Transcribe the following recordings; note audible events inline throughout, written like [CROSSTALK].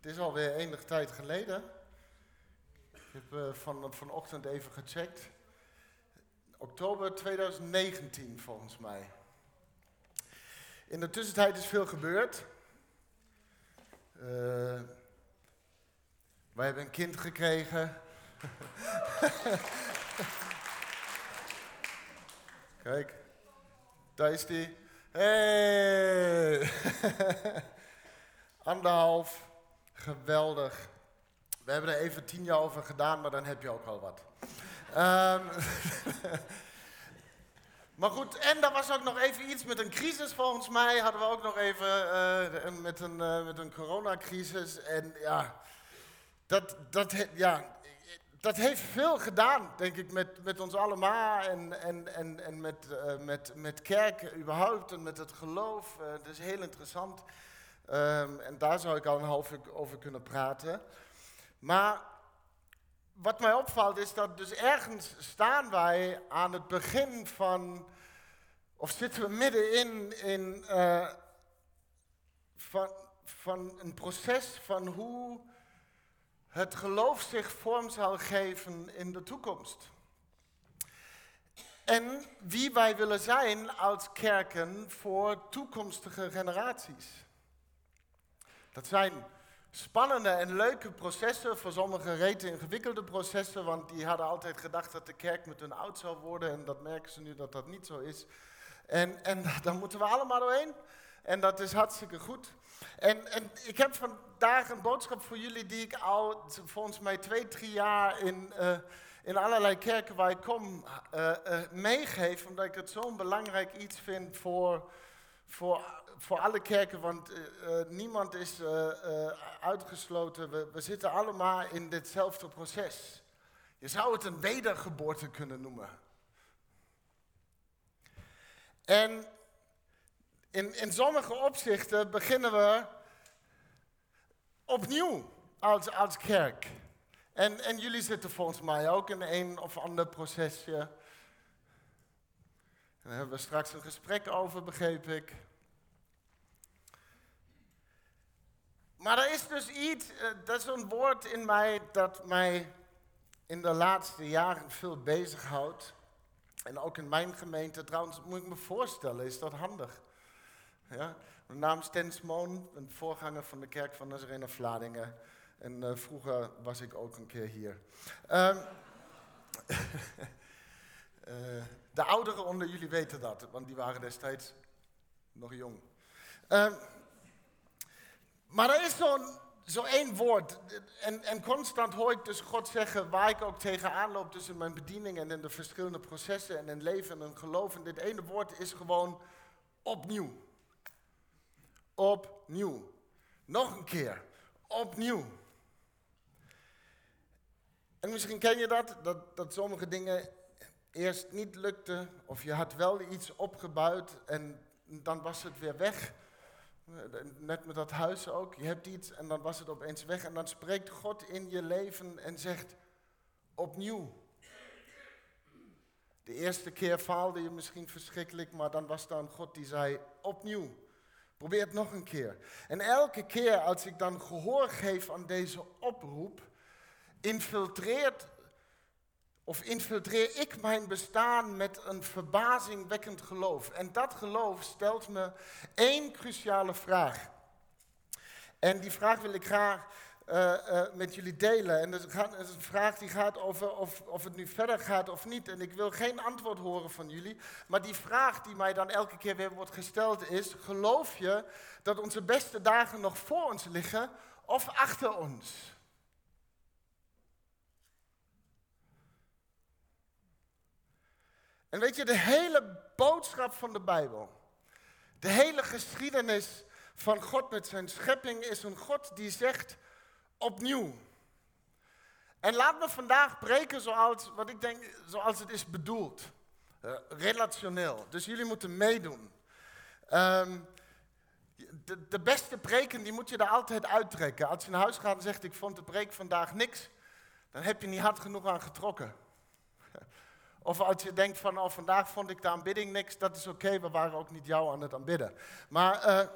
Het is alweer enige tijd geleden. Ik heb uh, van, vanochtend even gecheckt. Oktober 2019 volgens mij. In de tussentijd is veel gebeurd. Uh, wij hebben een kind gekregen. [LAUGHS] Kijk, daar is die. Hey! [LAUGHS] Anderhalf. Geweldig. We hebben er even tien jaar over gedaan, maar dan heb je ook al wat. Um, [LAUGHS] maar goed, en daar was ook nog even iets met een crisis volgens mij. Hadden we ook nog even uh, met, een, uh, met een coronacrisis. En ja, dat, dat, ja, dat heeft veel gedaan, denk ik, met, met ons allemaal. En, en, en, en met, uh, met, met kerk überhaupt en met het geloof. dat is heel interessant. Um, en daar zou ik al een half uur over kunnen praten. Maar wat mij opvalt is dat dus ergens staan wij aan het begin van, of zitten we middenin in, uh, van, van een proces van hoe het geloof zich vorm zal geven in de toekomst. En wie wij willen zijn als kerken voor toekomstige generaties. Dat zijn spannende en leuke processen, voor sommigen rete ingewikkelde processen, want die hadden altijd gedacht dat de kerk met hun oud zou worden en dat merken ze nu dat dat niet zo is. En, en [LAUGHS] daar moeten we allemaal doorheen en dat is hartstikke goed. En, en ik heb vandaag een boodschap voor jullie die ik al volgens mij twee, drie jaar in, uh, in allerlei kerken waar ik kom uh, meegeef, omdat ik het zo'n belangrijk iets vind voor, voor voor alle kerken, want uh, niemand is uh, uitgesloten. We, we, zitten allemaal in ditzelfde proces. Je zou het een wedergeboorte kunnen noemen. En in, in sommige opzichten beginnen we opnieuw als, als kerk. En, en jullie zitten volgens mij ook in een of ander procesje. En daar hebben we straks een gesprek over, begreep ik. Maar er is dus iets, uh, dat is een woord in mij dat mij in de laatste jaren veel bezighoudt. En ook in mijn gemeente, trouwens moet ik me voorstellen, is dat handig. Ja? Mijn naam is Tens Moon, een voorganger van de kerk van Nazarena Vladingen. En uh, vroeger was ik ook een keer hier. Um, uh, [LAUGHS] de ouderen onder jullie weten dat, want die waren destijds nog jong. Um, maar er is zo'n zo één woord. En, en constant hoor ik dus God zeggen waar ik ook tegenaan loop tussen mijn bediening en in de verschillende processen en in leven en geloof. En dit ene woord is gewoon opnieuw. Opnieuw. Nog een keer. Opnieuw. En misschien ken je dat, dat, dat sommige dingen eerst niet lukten. Of je had wel iets opgebouwd en dan was het weer weg. Net met dat huis ook. Je hebt iets en dan was het opeens weg. En dan spreekt God in je leven en zegt opnieuw. De eerste keer faalde je misschien verschrikkelijk, maar dan was dan God die zei opnieuw. Probeer het nog een keer. En elke keer als ik dan gehoor geef aan deze oproep, infiltreert of infiltreer ik mijn bestaan met een verbazingwekkend geloof? En dat geloof stelt me één cruciale vraag. En die vraag wil ik graag uh, uh, met jullie delen. En dat is een vraag die gaat over of, of het nu verder gaat of niet. En ik wil geen antwoord horen van jullie. Maar die vraag die mij dan elke keer weer wordt gesteld is: geloof je dat onze beste dagen nog voor ons liggen of achter ons? En weet je, de hele boodschap van de Bijbel, de hele geschiedenis van God met zijn schepping is een God die zegt opnieuw. En laat me vandaag preken zoals, wat ik denk, zoals het is bedoeld. Uh, relationeel. Dus jullie moeten meedoen. Um, de, de, beste preken, die moet je er altijd uittrekken. Als je naar huis gaat en zegt, ik vond de preek vandaag niks, dan heb je niet hard genoeg aan getrokken. Of als je denkt van, oh, vandaag vond ik de aanbidding niks, dat is oké, we waren ook niet jou aan het aanbidden. Maar uh,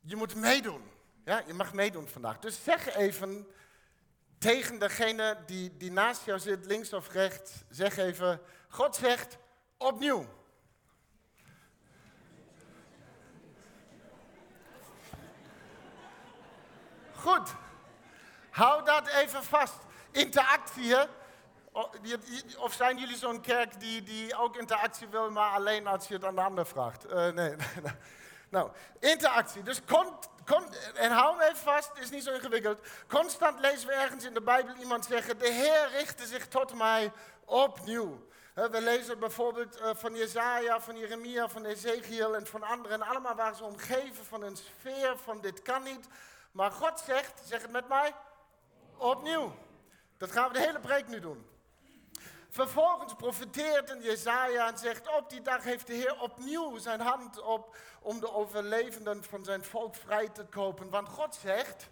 je moet meedoen. Ja, je mag meedoen vandaag. Dus zeg even tegen degene die, die naast jou zit, links of rechts, zeg even, God zegt opnieuw. Goed. Hou dat even vast. Interactie, hè? Of zijn jullie zo'n kerk die, die ook interactie wil, maar alleen als je het aan de ander vraagt? Uh, nee, [LAUGHS] Nou, interactie. Dus en hou me even vast, is niet zo ingewikkeld. Constant lezen we ergens in de Bijbel iemand zeggen: De Heer richtte zich tot mij opnieuw. We lezen bijvoorbeeld eh, van Jezaja, van Jeremia, van Ezekiel en van anderen. En allemaal waren ze omgeven van een sfeer van dit kan niet. Maar God zegt, zeg het met mij, opnieuw. Dat gaan we de hele preek nu doen. Vervolgens profeteert een Jezaja en zegt, op die dag heeft de Heer opnieuw zijn hand op om de overlevenden van zijn volk vrij te kopen. Want God zegt,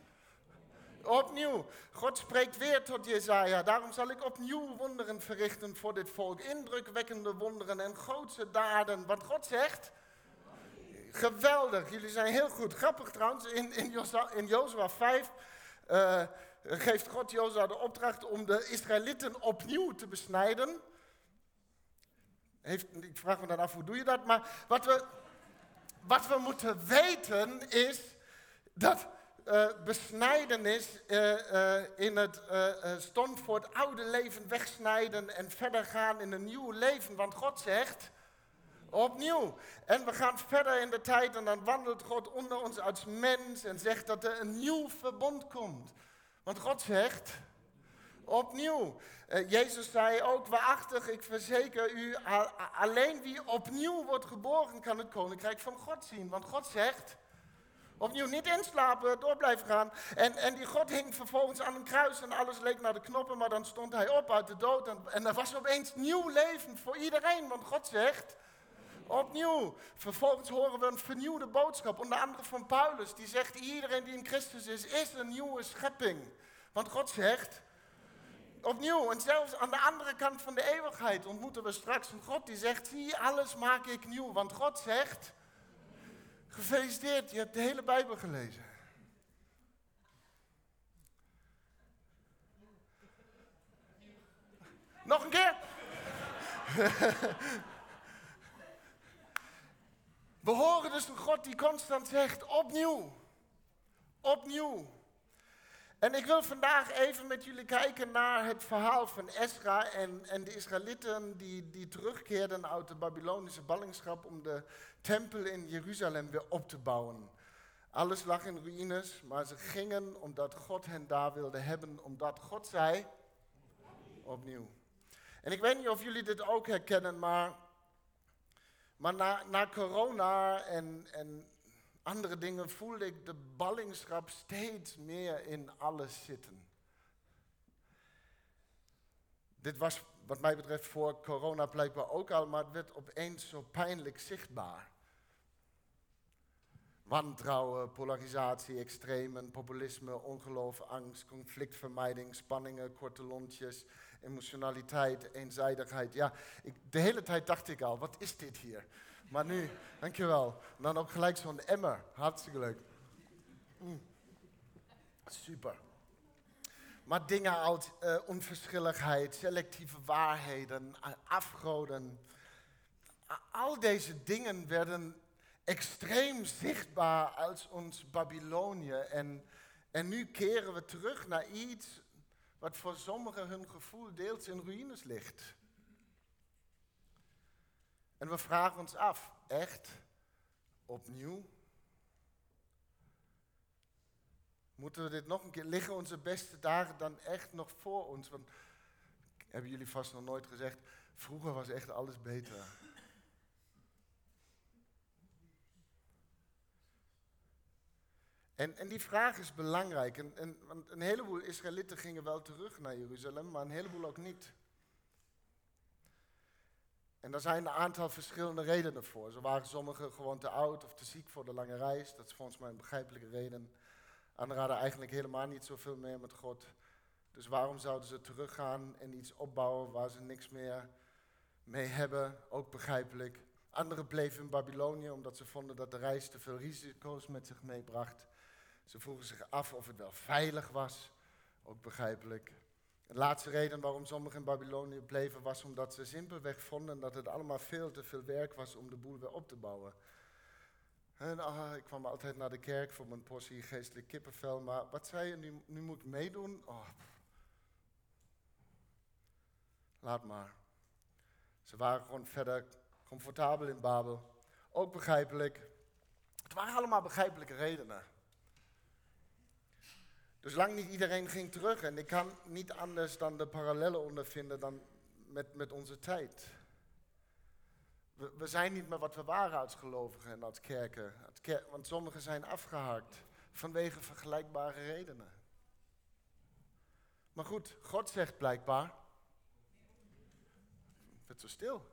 opnieuw, God spreekt weer tot Jezaja, daarom zal ik opnieuw wonderen verrichten voor dit volk. Indrukwekkende wonderen en grootse daden. Want God zegt, geweldig, jullie zijn heel goed. Grappig trouwens, in, in, Jozua 5 uh, geeft God Jozua de opdracht om de Israëlieten opnieuw te besnijden. Ik vraag me dan af, hoe doe je dat? Maar wat we, wat we moeten weten is dat uh, besnijdenis uh, uh, in het, stond voor het oude leven wegsnijden en verder gaan in een nieuw leven. Want God zegt, opnieuw. En we gaan verder in de tijd en dan wandelt God onder ons als mens en zegt dat er een nieuw verbond komt. Want God zegt, opnieuw. Uh, Jezus zei ook, waarachtig, ik verzeker u, alleen wie opnieuw wordt geboren kan het koninkrijk van God zien. Want God zegt, opnieuw niet inslapen, door blijven gaan. En, en die God hing vervolgens aan een kruis en alles leek naar de knoppen, maar dan stond hij op uit de dood. En, en er was opeens nieuw leven voor iedereen, want God zegt, opnieuw. Vervolgens horen we een vernieuwde boodschap, onder andere van Paulus, die zegt, iedereen die in Christus is, is een nieuwe schepping. Want God zegt, opnieuw, en zelfs aan de andere kant van de eeuwigheid ontmoeten we straks een God die zegt, zie, alles maak ik nieuw. Want God zegt, gefeliciteerd, je hebt de hele Bijbel gelezen. Nog een keer. [LAUGHS] We horen dus een God die constant zegt, opnieuw, opnieuw. En ik wil vandaag even met jullie kijken naar het verhaal van Esra en, en de Israëlieten die, die terugkeerden uit de Babylonische ballingschap om de tempel in Jeruzalem weer op te bouwen. Alles lag in ruïnes, maar ze gingen omdat God hen daar wilde hebben, omdat God zei, opnieuw. En ik weet niet of jullie dit ook herkennen, maar maar na, na corona en, en andere dingen voelde ik de ballingschap steeds meer in alles zitten. Dit was wat mij betreft voor corona blijkbaar ook al, maar het werd opeens zo pijnlijk zichtbaar. Wantrouwen, polarisatie, extremen, populisme, ongeloof, angst, conflictvermijding, spanningen, korte lontjes, emotionaliteit, eenzijdigheid. Ja, ik, de hele tijd dacht ik al, wat is dit hier? Maar nu, dankjewel. En dan ook gelijk zo'n emmer. Hartstikke leuk. Mm. Super. Maar dingen als uh, onverschilligheid, selectieve waarheden, afgoden. Al deze dingen werden extreem zichtbaar als ons Babylonië. En, en nu keren we terug naar iets wat voor sommigen hun gevoel deels in ruïnes ligt. En we vragen ons af, echt opnieuw? Moeten we dit nog een keer, liggen onze beste dagen dan echt nog voor ons? Want hebben jullie vast nog nooit gezegd, vroeger was echt alles beter. En, en die vraag is belangrijk. En, en, want een heleboel Israëlieten gingen wel terug naar Jeruzalem, maar een heleboel ook niet. En daar zijn een aantal verschillende redenen voor. Zo waren sommigen gewoon te oud of te ziek voor de lange reis. Dat is volgens mij een begrijpelijke reden. Anderen hadden eigenlijk helemaal niet zoveel meer met God. Dus waarom zouden ze teruggaan en iets opbouwen waar ze niks meer mee hebben? Ook begrijpelijk. Anderen bleven in Babylonië omdat ze vonden dat de reis te veel risico's met zich meebracht. Ze vroegen zich af of het wel veilig was, ook begrijpelijk. De laatste reden waarom sommigen in Babylonië bleven was omdat ze simpelweg vonden dat het allemaal veel te veel werk was om de boel weer op te bouwen. En, ah, ik kwam altijd naar de kerk voor mijn portie geestelijk kippenvel, maar wat zei je, nu, nu moet meedoen? Oh, laat maar. Ze waren gewoon verder comfortabel in Babel. Ook begrijpelijk. Het waren allemaal begrijpelijke redenen. Dus lang niet iedereen ging terug. En ik kan niet anders dan de parallellen ondervinden dan met, met onze tijd. We, we zijn niet meer wat we waren als gelovigen en als kerken. want sommigen zijn afgehaakt vanwege vergelijkbare redenen. Maar goed, God zegt blijkbaar. Het zo stil.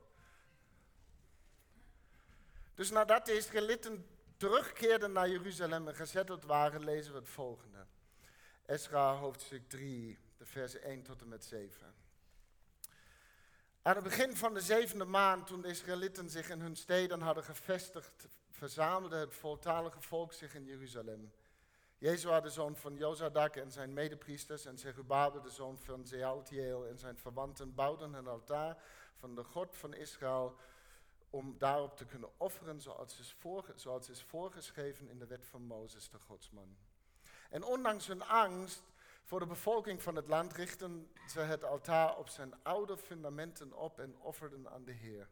Dus nadat de Israëlieten terugkeerden naar Jeruzalem en gezetteld waren, lezen we het volgende. Esra hoofdstuk 3, de versen 1 tot en met 7. Aan het begin van de zevende maand, toen de Israëlieten zich in hun steden hadden gevestigd, verzamelde het voltalige volk zich in Jeruzalem. Jezua, de zoon van Jozadak en zijn medepriesters, en Zerubabel, de zoon van Zealtiel en zijn verwanten, bouwden een altaar van de God van Israël om daarop te kunnen offeren zoals is voorgeschreven in de wet van Mozes, de godsman. En ondanks hun angst voor de bevolking van het land richtten ze het altaar op zijn oude fundamenten op en offerden aan de Heer.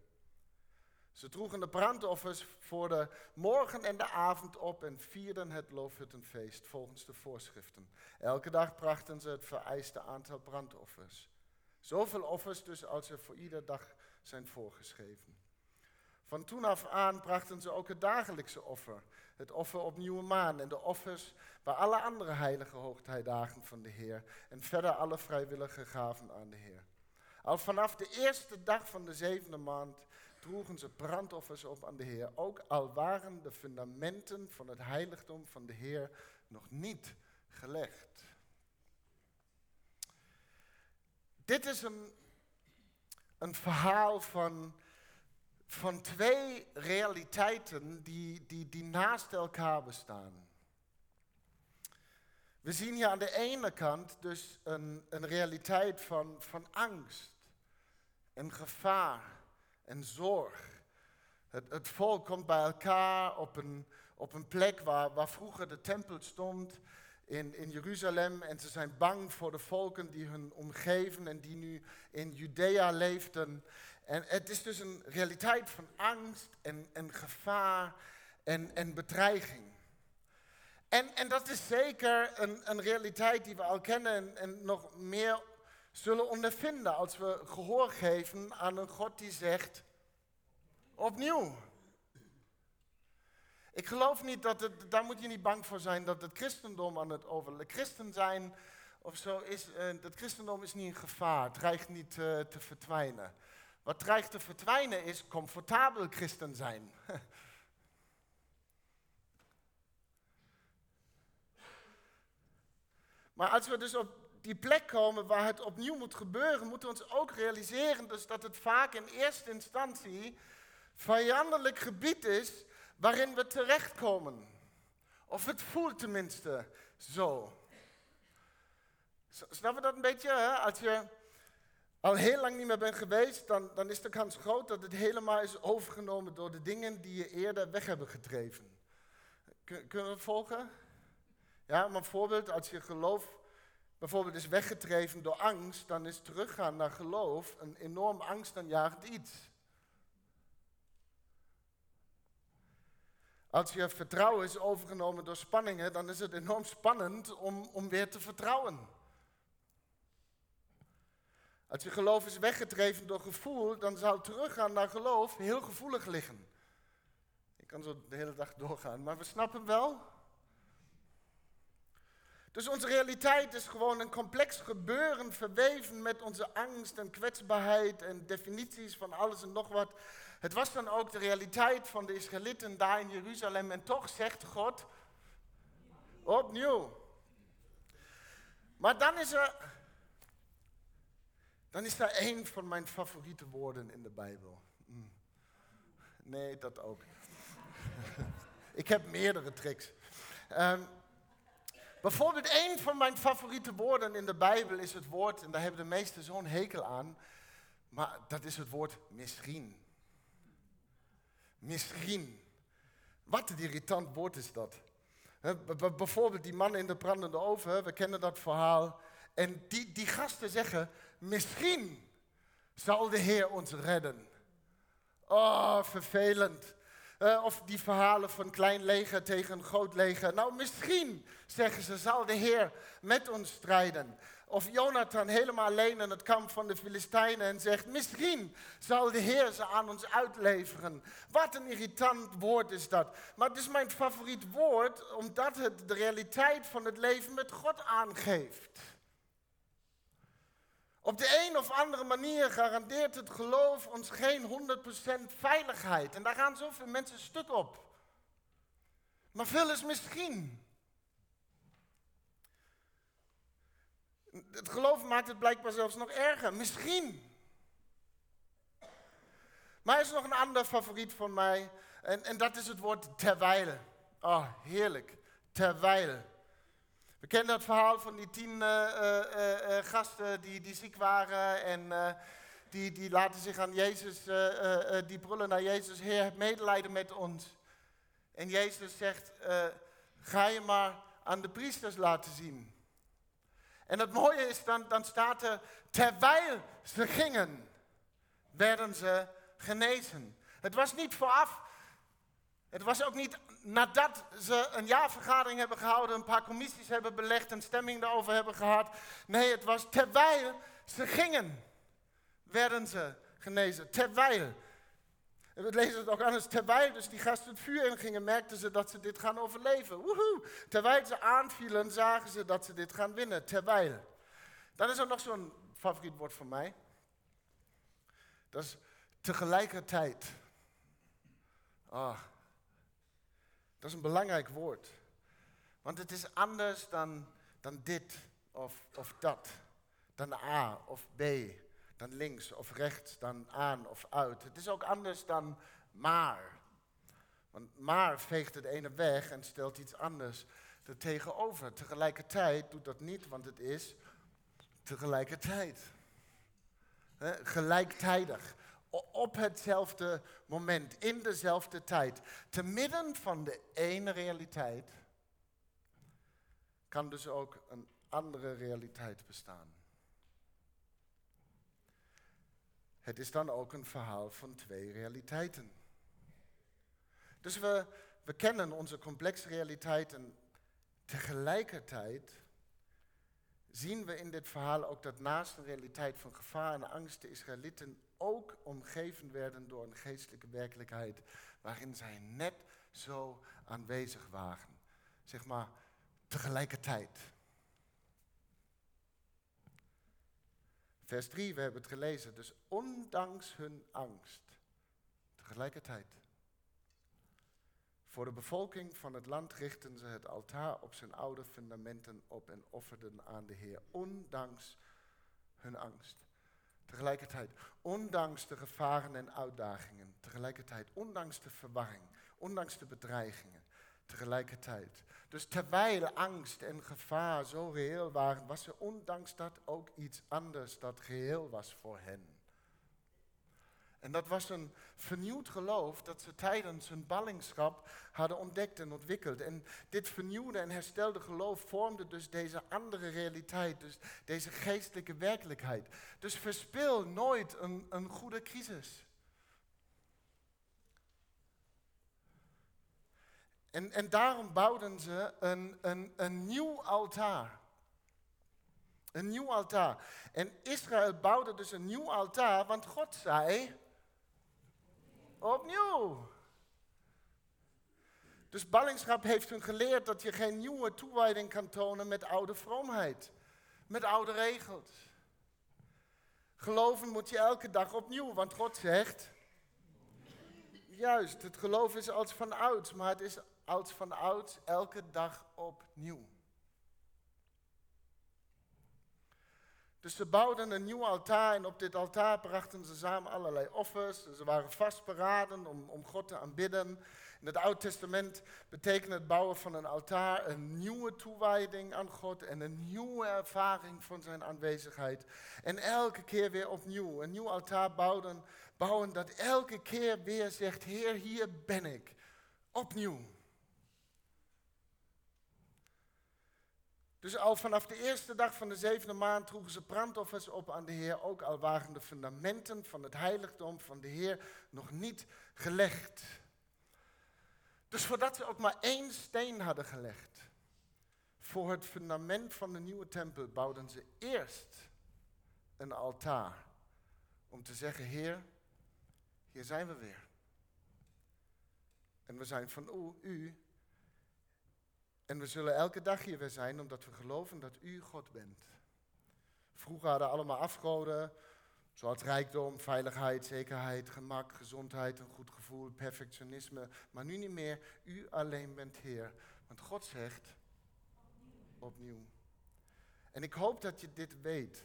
Ze droegen de brandoffers voor de morgen en de avond op en vierden het loofhuttenfeest volgens de voorschriften. Elke dag brachten ze het vereiste aantal brandoffers. Zoveel offers dus als er voor iedere dag zijn voorgeschreven. Van toen af aan brachten ze ook het dagelijkse offer, het offer op nieuwe maan en de offers bij alle andere heilige hoogtijdagen van de Heer en verder alle vrijwillige gaven aan de Heer. Al vanaf de eerste dag van de zevende maand droegen ze brandoffers op aan de Heer, ook al waren de fundamenten van het heiligdom van de Heer nog niet gelegd. Dit is een, een verhaal van van twee realiteiten die, die, die naast elkaar bestaan. We zien hier aan de ene kant dus een, een realiteit van, van angst en gevaar en zorg. Het, het volk komt bij elkaar op een, op een plek waar, waar vroeger de tempel stond in, in Jeruzalem. En ze zijn bang voor de volken die hun omgeven en die nu in Judea leefden. En het is dus een realiteit van angst en, en gevaar en, en bedreiging. En, en dat is zeker een, een realiteit die we al kennen en, en nog meer zullen ondervinden als we gehoor geven aan een God die zegt, opnieuw. Ik geloof niet dat het, daar moet je niet bang voor zijn dat het christendom aan het overlijden. Christen zijn of zo is, uh, het christendom is niet een gevaar, dreigt niet uh, te verdwijnen. Wat dreigt te verdwijnen is comfortabel christen zijn. [LAUGHS] Maar als we dus op die plek komen waar het opnieuw moet gebeuren, moeten we ons ook realiseren dus dat het vaak in eerste instantie vijandelijk gebied is waarin we terechtkomen. Of het voelt tenminste zo. Snap je dat een beetje? Hè? Als je al heel lang niet meer bent geweest, dan, dan is de kans groot dat het helemaal is overgenomen door de dingen die je eerder weg hebben gedreven. kunnen we het volgen? Ja, maar voorbeeld, als je geloof bijvoorbeeld is weggedreven door angst, dan is teruggaan naar geloof een enorm angstaanjagend iets. Als je vertrouwen is overgenomen door spanningen, dan is het enorm spannend om, om weer te vertrouwen. Als je geloof is weggedreven door gevoel, dan zou teruggaan naar geloof heel gevoelig liggen. Ik kan zo de hele dag doorgaan, maar we snappen wel. Dus onze realiteit is gewoon een complex gebeuren verweven met onze angst en kwetsbaarheid en definities van alles en nog wat. Het was dan ook de realiteit van de Israëlieten daar in Jeruzalem en toch zegt God opnieuw. Maar dan is er dan is daar één van mijn favoriete woorden in de Bijbel. Mm. Nee, dat ook. [LAUGHS] ik heb meerdere tricks. Um, bijvoorbeeld, een van mijn favoriete woorden in de Bijbel is het woord, en daar hebben de meesten zo'n hekel aan, maar dat is het woord misschien. Misschien. Wat een irritant woord is dat. bijvoorbeeld die man in de brandende oven, we kennen dat verhaal. En die, die gasten zeggen, misschien zal de Heer ons redden. Oh, vervelend. Uh, of die verhalen van klein leger tegen een groot leger. Nou, misschien, zeggen ze, zal de Heer met ons strijden. Of Jonathan helemaal alleen in het kamp van de Filistijnen en zegt, misschien zal de Heer ze aan ons uitleveren. Wat een irritant woord is dat. Maar het is mijn favoriet woord, omdat het de realiteit van het leven met God aangeeft. Op de een of andere manier garandeert het geloof ons geen 100% veiligheid. En daar gaan zoveel mensen stuk op. Maar veel is misschien. Het geloof maakt het blijkbaar zelfs nog erger. Misschien. Maar er is nog een ander favoriet van mij. En, en dat is het woord terwijl. Oh, heerlijk. Terwijl. We kennen het verhaal van die tien uh, uh, gasten die, die ziek waren en die, die laten zich aan Jezus, die brullen naar Jezus, Heer, heb medelijden met ons. En Jezus zegt, ga je maar aan de priesters laten zien. En het mooie is, dan, dan staat er, terwijl ze gingen, werden ze genezen. Het was niet vooraf, het was ook niet nadat ze een jaarvergadering hebben gehouden, een paar commissies hebben belegd, een stemming daarover hebben gehad. Nee, het was terwijl ze gingen, werden ze genezen. Terwijl. We lezen het ook anders. Terwijl dus die gasten het vuur ingingen, merkten ze dat ze dit gaan overleven. Woehoe. Terwijl ze aanvielen, zagen ze dat ze dit gaan winnen. Terwijl. Dan is er nog zo'n favoriet woord voor mij. Dat is tegelijkertijd. Ah, dat is een belangrijk woord. Want het is anders dan, dan dit of, of dat. Dan A of B. Dan links of rechts. Dan aan of uit. Het is ook anders dan maar. Want maar veegt het ene weg en stelt iets anders er tegenover. Tegelijkertijd doet dat niet, want het is tegelijkertijd. Gelijktijdig op hetzelfde moment, in dezelfde tijd, te midden van de ene realiteit, kan dus ook een andere realiteit bestaan. Het is dan ook een verhaal van twee realiteiten. Dus we, we kennen onze complexe realiteiten tegelijkertijd zien we in dit verhaal ook dat naast de realiteit van gevaar en angst de Israëlieten ook omgeven werden door een geestelijke werkelijkheid waarin zij net zo aanwezig waren. Zeg maar tegelijkertijd. Vers 3, we hebben het gelezen. Dus ondanks hun angst, tegelijkertijd. Voor de bevolking van het land richtten ze het altaar op zijn oude fundamenten op en offerden aan de Heer, ondanks hun angst. Tegelijkertijd, ondanks de gevaren en uitdagingen, tegelijkertijd, ondanks de verwarring, ondanks de bedreigingen, tegelijkertijd. Dus terwijl angst en gevaar zo reëel waren, was er ondanks dat ook iets anders dat geheel was voor hen. En dat was een vernieuwd geloof dat ze tijdens hun ballingschap hadden ontdekt en ontwikkeld. En dit vernieuwde en herstelde geloof vormde dus deze andere realiteit, dus deze geestelijke werkelijkheid. Dus verspil nooit een, een goede crisis. En, en daarom bouwden ze een, een, een nieuw altaar. Een nieuw altaar. En Israël bouwde dus een nieuw altaar, want God zei, Opnieuw. Dus ballingschap heeft hun geleerd dat je geen nieuwe toewijding kan tonen met oude vroomheid, met oude regels. Geloven moet je elke dag opnieuw, want God zegt, juist, het geloof is als van ouds, maar het is als van ouds elke dag opnieuw. Dus ze bouwden een nieuw altaar en op dit altaar brachten ze samen allerlei offers. Ze waren vastberaden om, om God te aanbidden. In het Oude Testament betekent het bouwen van een altaar een nieuwe toewijding aan God en een nieuwe ervaring van zijn aanwezigheid. En elke keer weer opnieuw. Een nieuw altaar bouwen, bouwen dat elke keer weer zegt, Heer, hier ben ik. Opnieuw. Dus al vanaf de eerste dag van de zevende maand droegen ze brandoffers op aan de Heer. Ook al waren de fundamenten van het heiligdom van de Heer nog niet gelegd. Dus voordat ze ook maar één steen hadden gelegd voor het fundament van de nieuwe tempel, bouwden ze eerst een altaar. Om te zeggen, Heer, hier zijn we weer. En we zijn van u. En we zullen elke dag hier weer zijn omdat we geloven dat u God bent. Vroeger hadden allemaal afgoden, zoals rijkdom, veiligheid, zekerheid, gemak, gezondheid, een goed gevoel, perfectionisme. Maar nu niet meer, u alleen bent Heer. Want God zegt, opnieuw. En ik hoop dat je dit weet.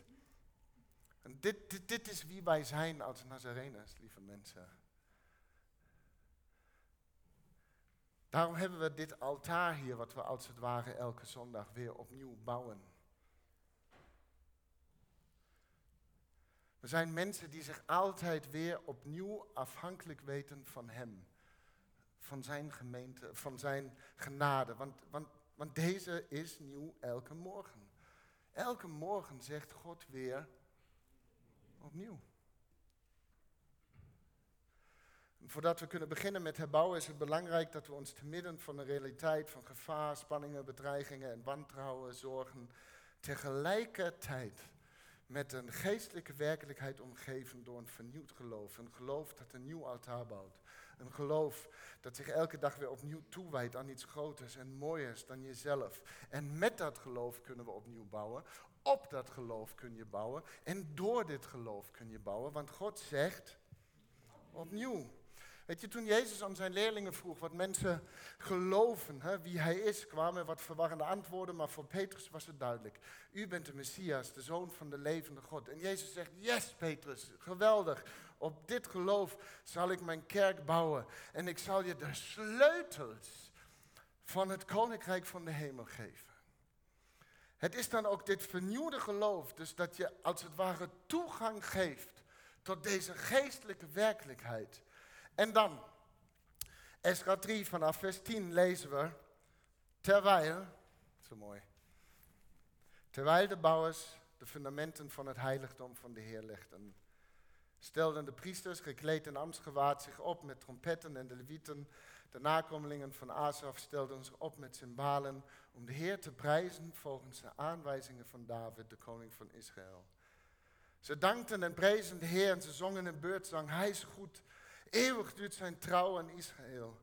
En dit, dit, is wie wij zijn als Nazareners, lieve mensen. Daarom hebben we dit altaar hier, wat we als het ware elke zondag weer opnieuw bouwen. We zijn mensen die zich altijd weer opnieuw afhankelijk weten van Hem. Van Zijn gemeente, van Zijn genade. Want, want, want deze is nieuw elke morgen. Elke morgen zegt God weer opnieuw. Voordat we kunnen beginnen met herbouwen is het belangrijk dat we ons te midden van de realiteit van gevaar, spanningen, bedreigingen en wantrouwen zorgen tegelijkertijd met een geestelijke werkelijkheid omgeven door een vernieuwd geloof. Een geloof dat een nieuw altaar bouwt. Een geloof dat zich elke dag weer opnieuw toewijdt aan iets groters en mooiers dan jezelf. En met dat geloof kunnen we opnieuw bouwen. Op dat geloof kun je bouwen. En door dit geloof kun je bouwen. Want God zegt opnieuw. Weet je, toen Jezus aan zijn leerlingen vroeg wat mensen geloven, hè, wie hij is, kwamen wat verwarrende antwoorden, maar voor Petrus was het duidelijk. U bent de Messias, de zoon van de levende God. En Jezus zegt, yes Petrus, geweldig. Op dit geloof zal ik mijn kerk bouwen en ik zal je de sleutels van het koninkrijk van de hemel geven. Het is dan ook dit vernieuwde geloof, dus dat je als het ware toegang geeft tot deze geestelijke werkelijkheid en dan, Esra 3 vanaf vers 10 lezen we, terwijl, zo mooi, terwijl de bouwers de fundamenten van het heiligdom van de Heer legden, stelden de priesters gekleed in ambtsgewaad zich op met trompetten en de levieten, de nakomelingen van Asaf, stelden zich op met cymbalen om de Heer te prijzen volgens de aanwijzingen van David, de koning van Israël. Ze dankten en prezen de Heer en ze zongen een beurtzang, Hij is goed, Eeuwig duurt zijn trouw aan Israël.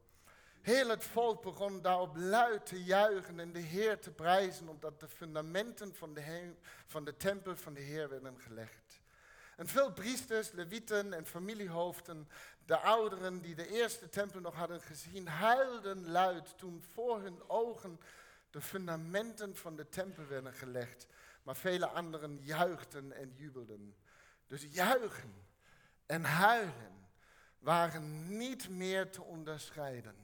Heel het volk begon daarop luid te juichen en de Heer te prijzen, omdat de fundamenten van de, van de tempel van de Heer werden gelegd. En veel priesters, levieten en familiehoofden, de ouderen die de eerste tempel nog hadden gezien, huilden luid toen voor hun ogen de fundamenten van de tempel werden gelegd. Maar vele anderen juichten en jubelden. Dus juichen en huilen waren niet meer te onderscheiden.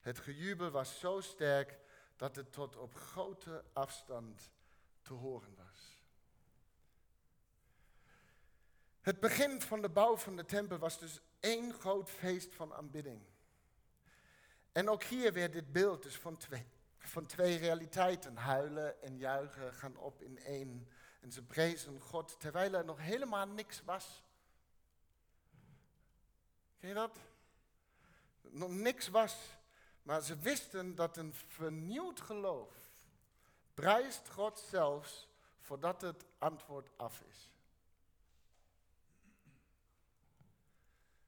Het gejubel was zo sterk dat het tot op grote afstand te horen was. Het begin van de bouw van de tempel was dus één groot feest van aanbidding. En ook hier weer dit beeld dus van twee, van twee realiteiten. Huilen en juichen gaan op in één. En ze prezen God terwijl er nog helemaal niks was. Ken je dat? Nog niks was, maar ze wisten dat een vernieuwd geloof prijst God zelfs voordat het antwoord af is.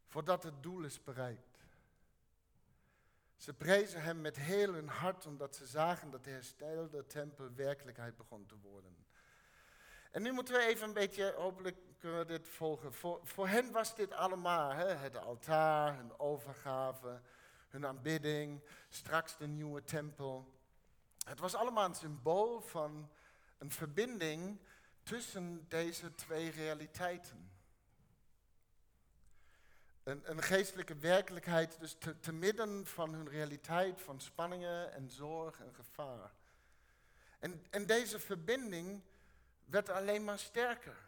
Voordat het doel is bereikt. Ze prezen hem met heel hun hart omdat ze zagen dat de herstelde tempel werkelijkheid begon te worden. En nu moeten we even een beetje, hopelijk kunnen dit volgen. Voor, voor hen was dit allemaal, hè? het altaar, hun overgave, hun aanbidding, straks de nieuwe tempel. Het was allemaal een symbool van een verbinding tussen deze twee realiteiten. Een, een geestelijke werkelijkheid, dus te, te midden van hun realiteit van spanningen en zorg en gevaar. En, en deze verbinding werd alleen maar sterker.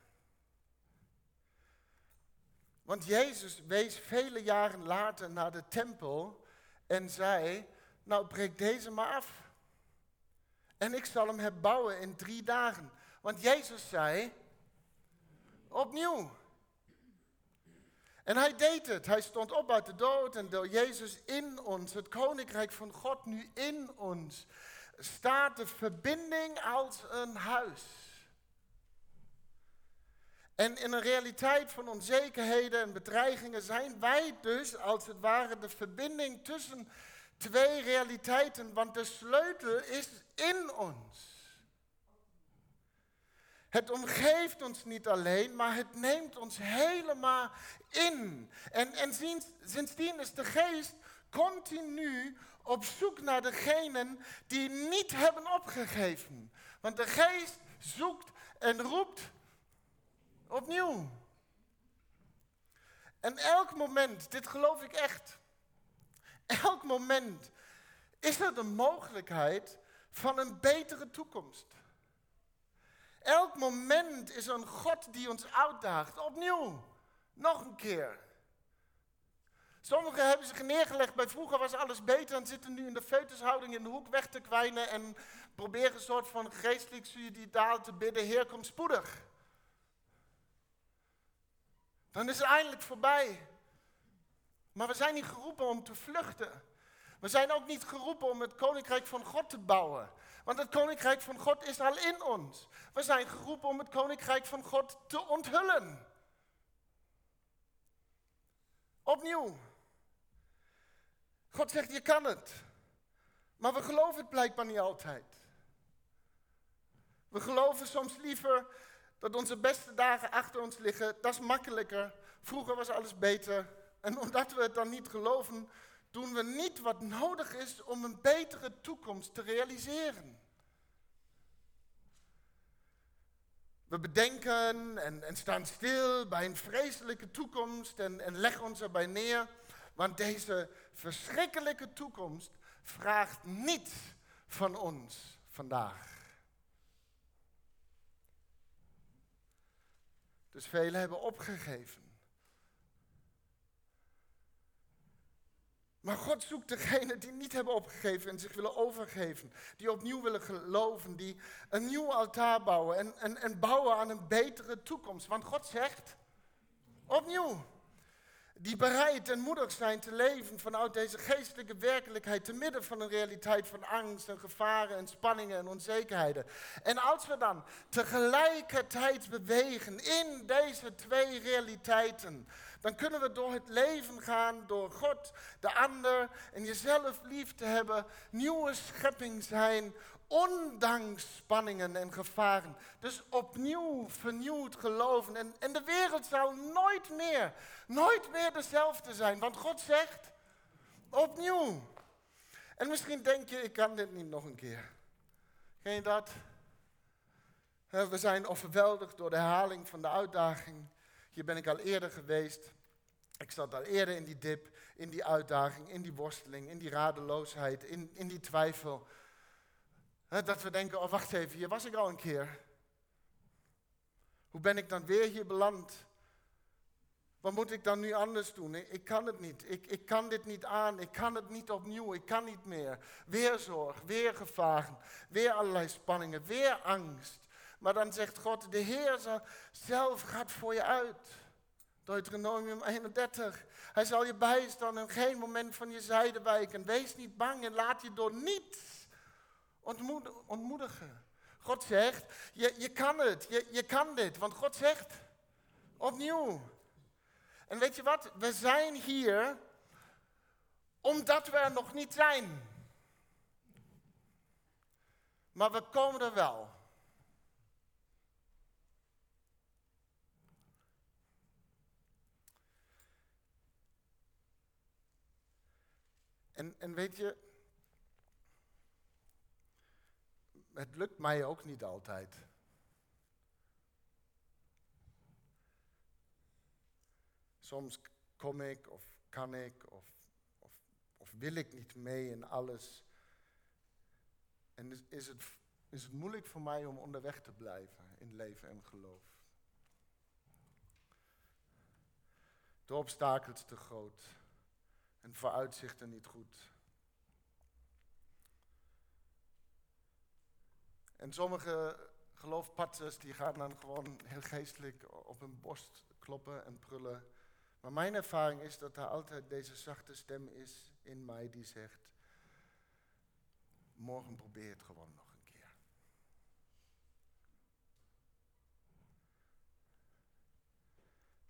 Want Jezus wees vele jaren later naar de tempel en zei, nou breek deze maar af. En ik zal hem herbouwen in drie dagen. Want Jezus zei, opnieuw. En hij deed het. Hij stond op uit de dood en door Jezus in ons, het koninkrijk van God nu in ons, staat de verbinding als een huis. En in een realiteit van onzekerheden en bedreigingen zijn wij dus als het ware de verbinding tussen twee realiteiten, want de sleutel is in ons. Het omgeeft ons niet alleen, maar het neemt ons helemaal in. En, en sinds, sindsdien is de geest continu op zoek naar degenen die niet hebben opgegeven. Want de geest zoekt en roept opnieuw. En elk moment, dit geloof ik echt, elk moment is er de mogelijkheid van een betere toekomst. Elk moment is een God die ons uitdaagt. Opnieuw. Nog een keer. Sommigen hebben zich neergelegd bij vroeger was alles beter en zitten nu in de feutushouding in de hoek weg te kwijnen en proberen een soort van geestelijk suicidaal te bidden. Heer, kom spoedig. Dan is het eindelijk voorbij. Maar we zijn niet geroepen om te vluchten. We zijn ook niet geroepen om het koninkrijk van God te bouwen. Want het koninkrijk van God is al in ons. We zijn geroepen om het koninkrijk van God te onthullen. Opnieuw. God zegt, je kan het. Maar we geloven het blijkbaar niet altijd. We geloven soms liever dat onze beste dagen achter ons liggen. Dat is makkelijker. Vroeger was alles beter. En omdat we het dan niet geloven, doen we niet wat nodig is om een betere toekomst te realiseren. We bedenken en, staan stil bij een vreselijke toekomst en, en leggen ons erbij neer. Want deze verschrikkelijke toekomst vraagt niets van ons vandaag. Dus velen hebben opgegeven. Maar God zoekt degenen die niet hebben opgegeven en zich willen overgeven. Die opnieuw willen geloven, die een nieuw altaar bouwen en, en, en bouwen aan een betere toekomst. Want God zegt, opnieuw, die bereid en moedig zijn te leven vanuit deze geestelijke werkelijkheid, te midden van een realiteit van angst en gevaren en spanningen en onzekerheden. En als we dan tegelijkertijd bewegen in deze twee realiteiten, dan kunnen we door het leven gaan, door God, de ander en jezelf lief te hebben, nieuwe schepping zijn, ondanks spanningen en gevaren. Dus opnieuw vernieuwd geloven. En, en de wereld zal nooit meer, nooit meer dezelfde zijn. Want God zegt, opnieuw. En misschien denk je, ik kan dit niet nog een keer. Ken je dat? We zijn overweldigd door de herhaling van de uitdaging. Hier ben ik al eerder geweest. Ik zat al eerder in die dip, in die uitdaging, in die worsteling, in die radeloosheid, in, in die twijfel. Dat we denken, oh wacht even, hier was ik al een keer. Hoe ben ik dan weer hier beland? Wat moet ik dan nu anders doen? Ik, kan het niet. Ik, ik kan dit niet aan. Ik kan het niet opnieuw. Ik kan niet meer. Weer zorg, weer gevaren, weer allerlei spanningen, weer angst. Maar dan zegt God, de Heer zelf gaat voor je uit. Deuteronomium 31. Hij zal je bijstaan en geen moment van je zijde wijken. Wees niet bang en laat je door niets ontmoedigen. God zegt, je, je kan het, je, je kan dit. Want God zegt, opnieuw. En weet je wat, we zijn hier omdat we er nog niet zijn. Maar we komen er wel. En, en weet je, het lukt mij ook niet altijd. Soms kom ik of kan ik of, of, wil ik niet mee in alles. En is, is, het, is het moeilijk voor mij om onderweg te blijven in leven en geloof. De obstakels te groot en vooruitzichten niet goed. En sommige geloofpatsers die gaan dan gewoon heel geestelijk op hun borst kloppen en prullen. Maar mijn ervaring is dat er altijd deze zachte stem is in mij die zegt, morgen probeer het gewoon nog een keer.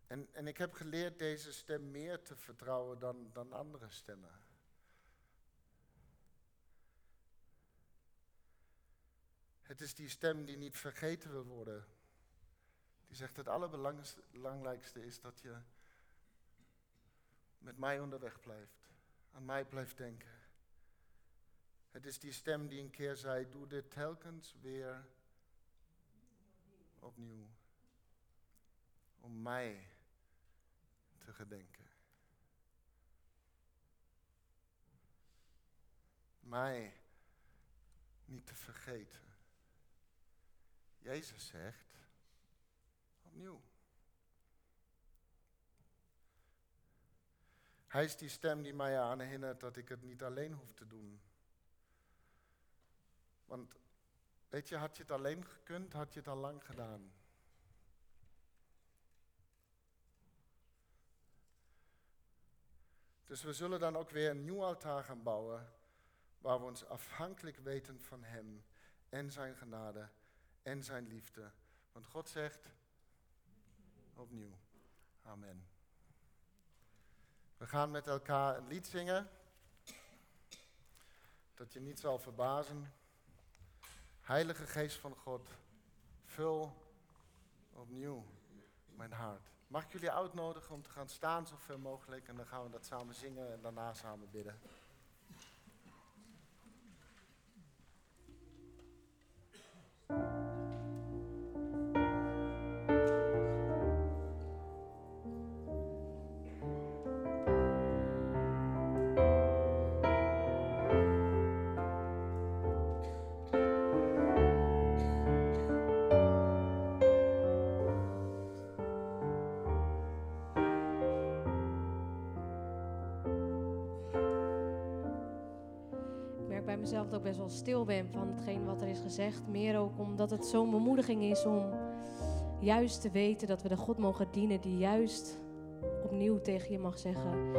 En, en ik heb geleerd deze stem meer te vertrouwen dan, dan andere stemmen. Het is die stem die niet vergeten wil worden. Die zegt het allerbelangrijkste is dat je met mij onderweg blijft. Aan mij blijft denken. Het is die stem die een keer zei, doe dit telkens weer opnieuw. Om mij te gedenken. Mij niet te vergeten. Jezus zegt, opnieuw. Hij is die stem die mij aan herinnert dat ik het niet alleen hoef te doen. Want weet je, had je het alleen gekund, had je het al lang gedaan. Dus we zullen dan ook weer een nieuw altaar gaan bouwen, waar we ons afhankelijk weten van Hem en Zijn genade en Zijn liefde. Want God zegt, opnieuw, amen. We gaan met elkaar een lied zingen, dat je niet zal verbazen. Heilige Geest van God, vul opnieuw mijn hart. Mag ik jullie uitnodigen om te gaan staan zoveel mogelijk en dan gaan we dat samen zingen en daarna samen bidden. Dat ik best wel stil ben van hetgeen wat er is gezegd. Meer ook omdat het zo'n bemoediging is om juist te weten dat we de God mogen dienen die juist opnieuw tegen je mag zeggen.